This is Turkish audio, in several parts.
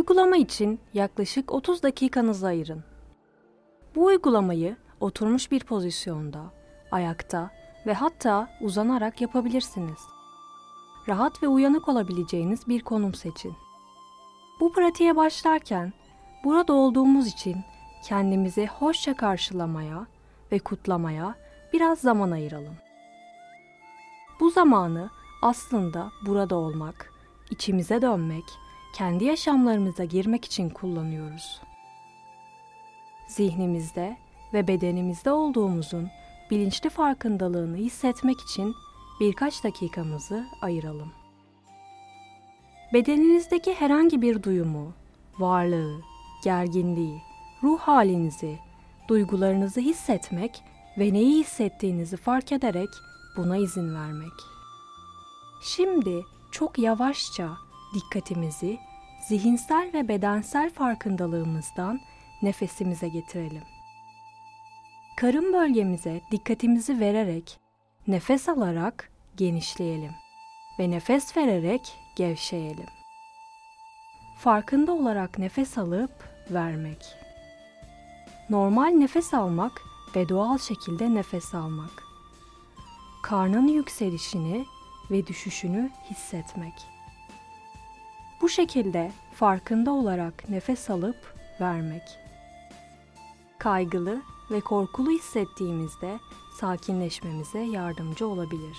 Uygulama için yaklaşık 30 dakikanızı ayırın. Bu uygulamayı oturmuş bir pozisyonda, ayakta ve hatta uzanarak yapabilirsiniz. Rahat ve uyanık olabileceğiniz bir konum seçin. Bu pratiğe başlarken burada olduğumuz için kendimizi hoşça karşılamaya ve kutlamaya biraz zaman ayıralım. Bu zamanı aslında burada olmak, içimize dönmek, kendi yaşamlarımıza girmek için kullanıyoruz. Zihnimizde ve bedenimizde olduğumuzun bilinçli farkındalığını hissetmek için birkaç dakikamızı ayıralım. Bedeninizdeki herhangi bir duyumu, varlığı, gerginliği, ruh halinizi, duygularınızı hissetmek ve neyi hissettiğinizi fark ederek buna izin vermek. Şimdi çok yavaşça dikkatimizi zihinsel ve bedensel farkındalığımızdan nefesimize getirelim. Karın bölgemize dikkatimizi vererek nefes alarak genişleyelim ve nefes vererek gevşeyelim. Farkında olarak nefes alıp vermek. Normal nefes almak ve doğal şekilde nefes almak. Karnın yükselişini ve düşüşünü hissetmek. Bu şekilde farkında olarak nefes alıp vermek. Kaygılı ve korkulu hissettiğimizde sakinleşmemize yardımcı olabilir.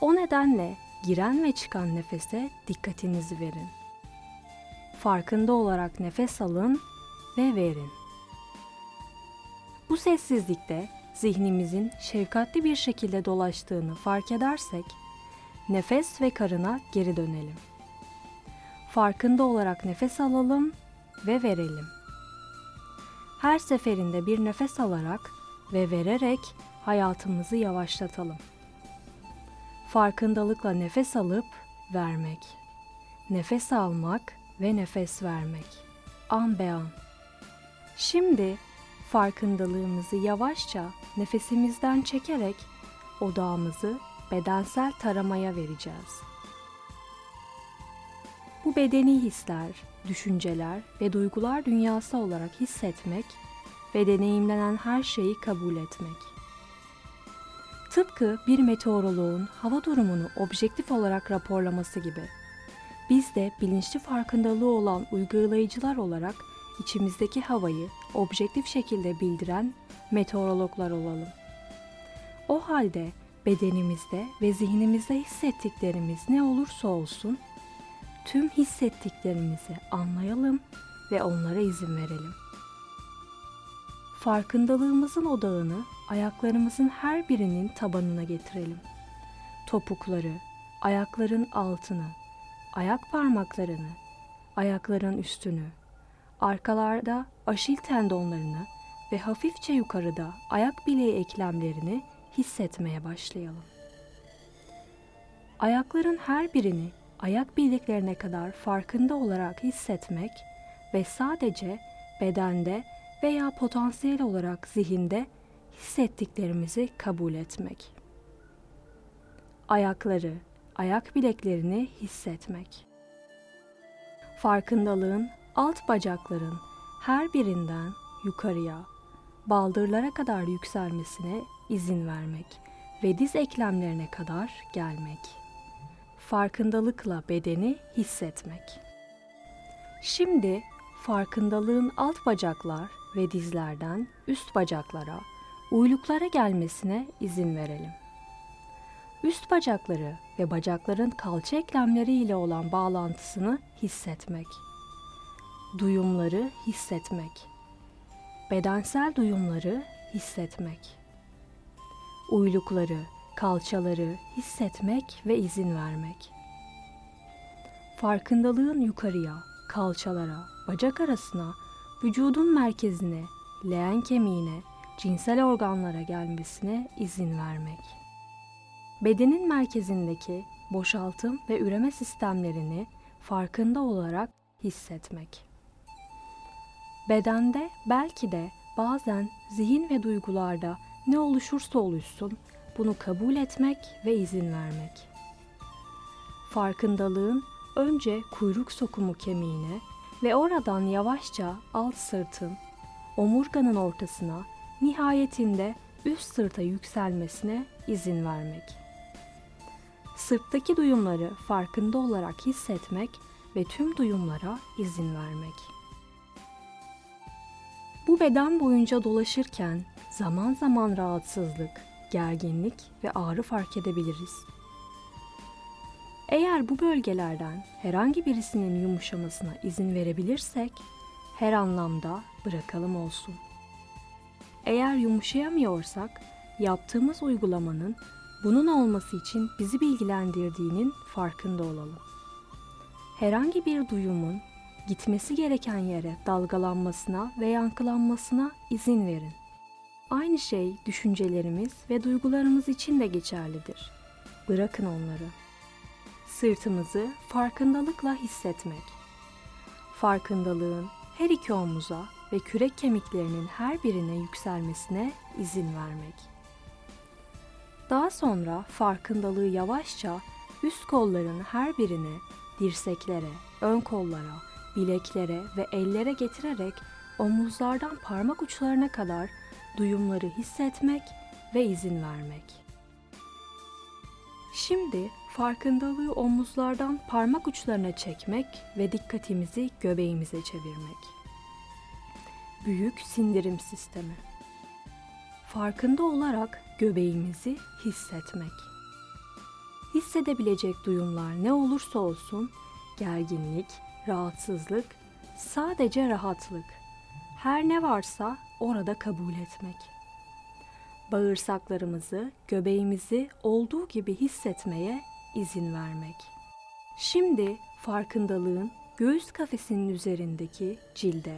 O nedenle giren ve çıkan nefese dikkatinizi verin. Farkında olarak nefes alın ve verin. Bu sessizlikte zihnimizin şefkatli bir şekilde dolaştığını fark edersek, nefes ve karına geri dönelim. Farkında olarak nefes alalım ve verelim. Her seferinde bir nefes alarak ve vererek hayatımızı yavaşlatalım. Farkındalıkla nefes alıp vermek. Nefes almak ve nefes vermek. An be an. Şimdi farkındalığımızı yavaşça nefesimizden çekerek odağımızı bedensel taramaya vereceğiz. Bu bedeni hisler, düşünceler ve duygular dünyası olarak hissetmek ve deneyimlenen her şeyi kabul etmek. Tıpkı bir meteoroloğun hava durumunu objektif olarak raporlaması gibi. Biz de bilinçli farkındalığı olan uygulayıcılar olarak içimizdeki havayı objektif şekilde bildiren meteorologlar olalım. O halde bedenimizde ve zihnimizde hissettiklerimiz ne olursa olsun tüm hissettiklerimizi anlayalım ve onlara izin verelim. Farkındalığımızın odağını ayaklarımızın her birinin tabanına getirelim. Topukları, ayakların altını, ayak parmaklarını, ayakların üstünü, arkalarda aşil tendonlarını ve hafifçe yukarıda ayak bileği eklemlerini hissetmeye başlayalım. Ayakların her birini ayak bileklerine kadar farkında olarak hissetmek ve sadece bedende veya potansiyel olarak zihinde hissettiklerimizi kabul etmek. Ayakları, ayak bileklerini hissetmek. Farkındalığın alt bacakların her birinden yukarıya, baldırlara kadar yükselmesine izin vermek ve diz eklemlerine kadar gelmek. Farkındalıkla bedeni hissetmek. Şimdi farkındalığın alt bacaklar ve dizlerden üst bacaklara, uyluklara gelmesine izin verelim. Üst bacakları ve bacakların kalça eklemleri ile olan bağlantısını hissetmek. Duyumları hissetmek. Bedensel duyumları hissetmek. Uylukları, kalçaları hissetmek ve izin vermek. Farkındalığın yukarıya, kalçalara, bacak arasına, vücudun merkezine, leğen kemiğine, cinsel organlara gelmesine izin vermek. Bedenin merkezindeki boşaltım ve üreme sistemlerini farkında olarak hissetmek. Bedende belki de bazen zihin ve duygularda ne oluşursa oluşsun bunu kabul etmek ve izin vermek. Farkındalığın önce kuyruk sokumu kemiğine ve oradan yavaşça alt sırtın, omurganın ortasına, nihayetinde üst sırta yükselmesine izin vermek. Sırttaki duyumları farkında olarak hissetmek ve tüm duyumlara izin vermek. Bu beden boyunca dolaşırken zaman zaman rahatsızlık, gerginlik ve ağrı fark edebiliriz. Eğer bu bölgelerden herhangi birisinin yumuşamasına izin verebilirsek, her anlamda bırakalım olsun. Eğer yumuşayamıyorsak, yaptığımız uygulamanın bunun olması için bizi bilgilendirdiğinin farkında olalım. Herhangi bir duyumun gitmesi gereken yere dalgalanmasına ve yankılanmasına izin verin. Aynı şey düşüncelerimiz ve duygularımız için de geçerlidir. Bırakın onları. Sırtımızı farkındalıkla hissetmek. Farkındalığın her iki omuza ve kürek kemiklerinin her birine yükselmesine izin vermek. Daha sonra farkındalığı yavaşça üst kolların her birine, dirseklere, ön kollara, bileklere ve ellere getirerek omuzlardan parmak uçlarına kadar duyumları hissetmek ve izin vermek. Şimdi farkındalığı omuzlardan parmak uçlarına çekmek ve dikkatimizi göbeğimize çevirmek. Büyük sindirim sistemi. Farkında olarak göbeğimizi hissetmek. Hissedebilecek duyumlar ne olursa olsun gerginlik, rahatsızlık, sadece rahatlık. Her ne varsa orada kabul etmek. Bağırsaklarımızı, göbeğimizi olduğu gibi hissetmeye izin vermek. Şimdi farkındalığın göğüs kafesinin üzerindeki cilde,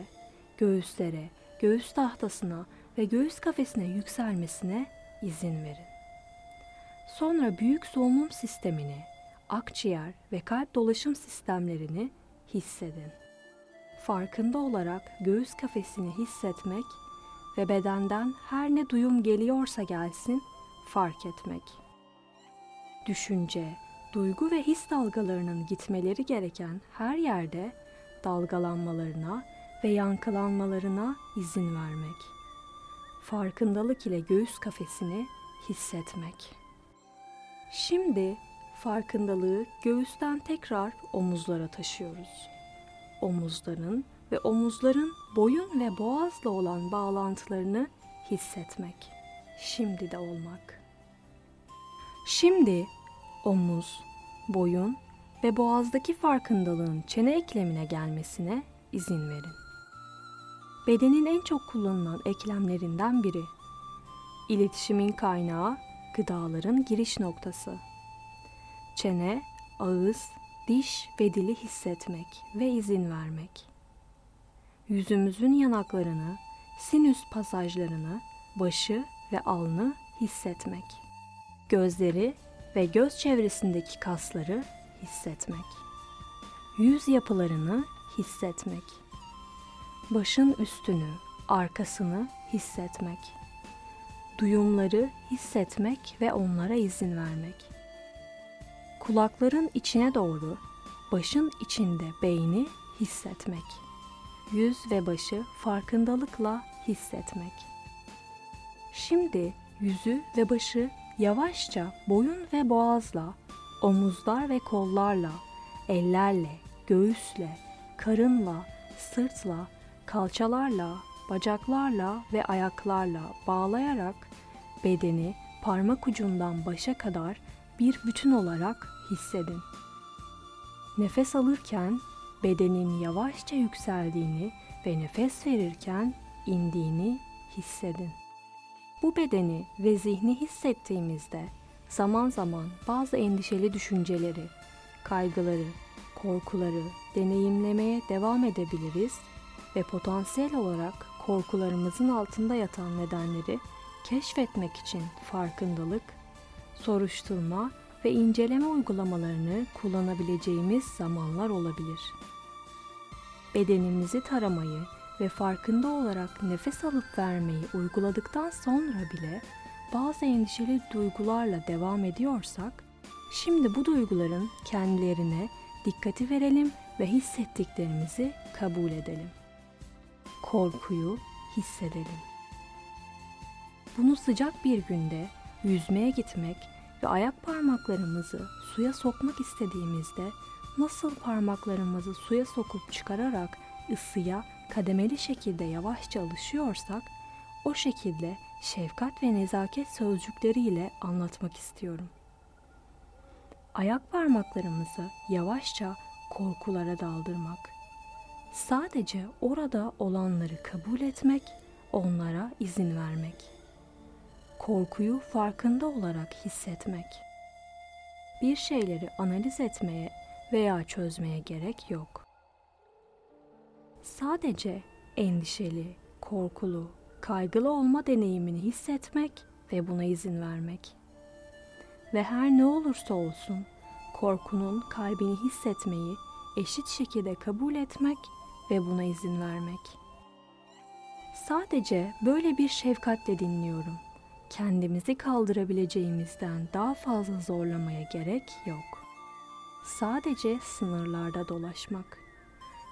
göğüslere, göğüs tahtasına ve göğüs kafesine yükselmesine izin verin. Sonra büyük solunum sistemini, akciğer ve kalp dolaşım sistemlerini hissedin. Farkında olarak göğüs kafesini hissetmek ve bedenden her ne duyum geliyorsa gelsin fark etmek. Düşünce, duygu ve his dalgalarının gitmeleri gereken her yerde dalgalanmalarına ve yankılanmalarına izin vermek. Farkındalık ile göğüs kafesini hissetmek. Şimdi farkındalığı göğüsten tekrar omuzlara taşıyoruz. Omuzların ve omuzların boyun ve boğazla olan bağlantılarını hissetmek. Şimdi de olmak. Şimdi omuz, boyun ve boğazdaki farkındalığın çene eklemine gelmesine izin verin. Bedenin en çok kullanılan eklemlerinden biri. İletişimin kaynağı, gıdaların giriş noktası. Çene, ağız, diş ve dili hissetmek ve izin vermek. Yüzümüzün yanaklarını, sinüs pasajlarını, başı ve alnı hissetmek. Gözleri ve göz çevresindeki kasları hissetmek. Yüz yapılarını hissetmek. Başın üstünü, arkasını hissetmek. Duyumları hissetmek ve onlara izin vermek. Kulakların içine doğru, başın içinde beyni hissetmek. Yüz ve başı farkındalıkla hissetmek. Şimdi yüzü ve başı yavaşça boyun ve boğazla, omuzlar ve kollarla, ellerle, göğüsle, karınla, sırtla, kalçalarla, bacaklarla ve ayaklarla bağlayarak bedeni parmak ucundan başa kadar bir bütün olarak hissedin. Nefes alırken bedenin yavaşça yükseldiğini ve nefes verirken indiğini hissedin. Bu bedeni ve zihni hissettiğimizde zaman zaman bazı endişeli düşünceleri, kaygıları, korkuları deneyimlemeye devam edebiliriz ve potansiyel olarak korkularımızın altında yatan nedenleri keşfetmek için farkındalık, soruşturma ve inceleme uygulamalarını kullanabileceğimiz zamanlar olabilir. Bedenimizi taramayı ve farkında olarak nefes alıp vermeyi uyguladıktan sonra bile bazı endişeli duygularla devam ediyorsak, şimdi bu duyguların kendilerine dikkati verelim ve hissettiklerimizi kabul edelim. Korkuyu hissedelim. Bunu sıcak bir günde yüzmeye gitmek ve ayak parmaklarımızı suya sokmak istediğimizde nasıl parmaklarımızı suya sokup çıkararak ısıya kademeli şekilde yavaşça alışıyorsak o şekilde şefkat ve nezaket sözcükleriyle anlatmak istiyorum. Ayak parmaklarımızı yavaşça korkulara daldırmak. Sadece orada olanları kabul etmek, onlara izin vermek. Korkuyu farkında olarak hissetmek. Bir şeyleri analiz etmeye veya çözmeye gerek yok. Sadece endişeli, korkulu, kaygılı olma deneyimini hissetmek ve buna izin vermek. Ve her ne olursa olsun korkunun kalbini hissetmeyi eşit şekilde kabul etmek ve buna izin vermek. Sadece böyle bir şefkatle dinliyorum. Kendimizi kaldırabileceğimizden daha fazla zorlamaya gerek yok. Sadece sınırlarda dolaşmak.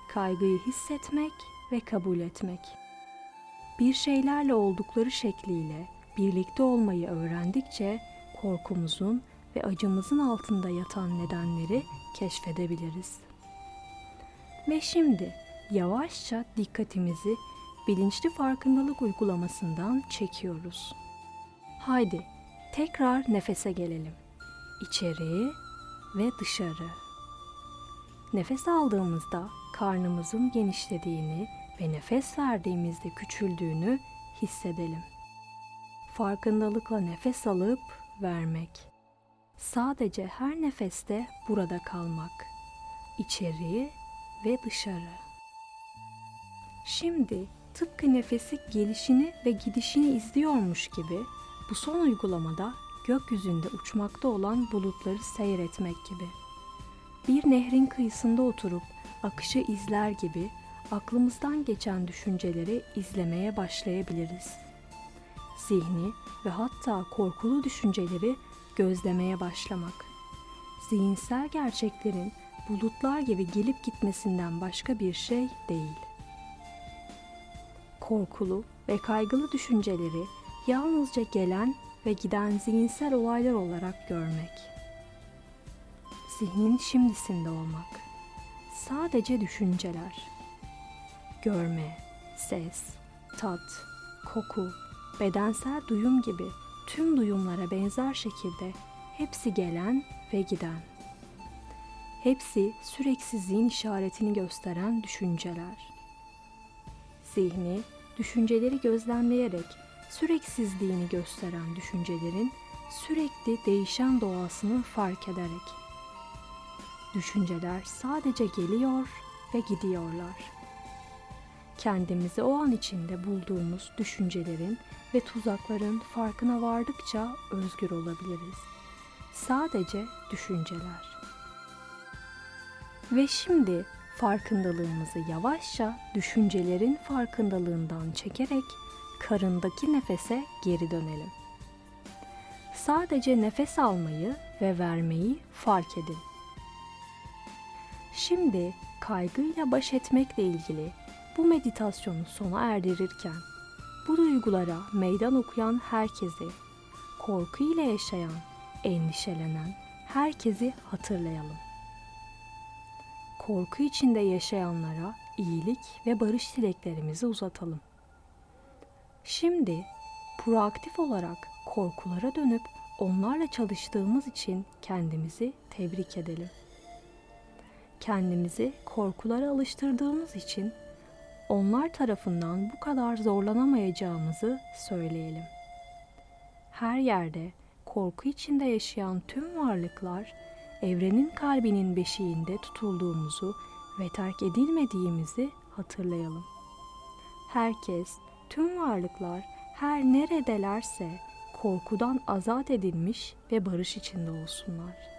Kaygıyı hissetmek ve kabul etmek. Bir şeylerle oldukları şekliyle birlikte olmayı öğrendikçe korkumuzun ve acımızın altında yatan nedenleri keşfedebiliriz. Ve şimdi yavaşça dikkatimizi bilinçli farkındalık uygulamasından çekiyoruz. Haydi tekrar nefese gelelim. İçeri ve dışarı. Nefes aldığımızda karnımızın genişlediğini ve nefes verdiğimizde küçüldüğünü hissedelim. Farkındalıkla nefes alıp vermek. Sadece her nefeste burada kalmak. İçeri ve dışarı. Şimdi tıpkı nefesi gelişini ve gidişini izliyormuş gibi bu son uygulamada gökyüzünde uçmakta olan bulutları seyretmek gibi. Bir nehrin kıyısında oturup akışı izler gibi aklımızdan geçen düşünceleri izlemeye başlayabiliriz. Zihni ve hatta korkulu düşünceleri gözlemeye başlamak. Zihinsel gerçeklerin bulutlar gibi gelip gitmesinden başka bir şey değil. Korkulu ve kaygılı düşünceleri yalnızca gelen ve giden zihinsel olaylar olarak görmek. Zihnin şimdisinde olmak. Sadece düşünceler. Görme, ses, tat, koku, bedensel duyum gibi tüm duyumlara benzer şekilde hepsi gelen ve giden. Hepsi süreksizliğin işaretini gösteren düşünceler. Zihni, düşünceleri gözlemleyerek süreksizliğini gösteren düşüncelerin sürekli değişen doğasını fark ederek. Düşünceler sadece geliyor ve gidiyorlar. Kendimizi o an içinde bulduğumuz düşüncelerin ve tuzakların farkına vardıkça özgür olabiliriz. Sadece düşünceler. Ve şimdi farkındalığımızı yavaşça düşüncelerin farkındalığından çekerek karındaki nefese geri dönelim. Sadece nefes almayı ve vermeyi fark edin. Şimdi kaygıyla baş etmekle ilgili bu meditasyonu sona erdirirken bu duygulara meydan okuyan herkesi, korku ile yaşayan, endişelenen herkesi hatırlayalım. Korku içinde yaşayanlara iyilik ve barış dileklerimizi uzatalım. Şimdi proaktif olarak korkulara dönüp onlarla çalıştığımız için kendimizi tebrik edelim. Kendimizi korkulara alıştırdığımız için onlar tarafından bu kadar zorlanamayacağımızı söyleyelim. Her yerde korku içinde yaşayan tüm varlıklar evrenin kalbinin beşiğinde tutulduğumuzu ve terk edilmediğimizi hatırlayalım. Herkes, tüm varlıklar her neredelerse korkudan azat edilmiş ve barış içinde olsunlar.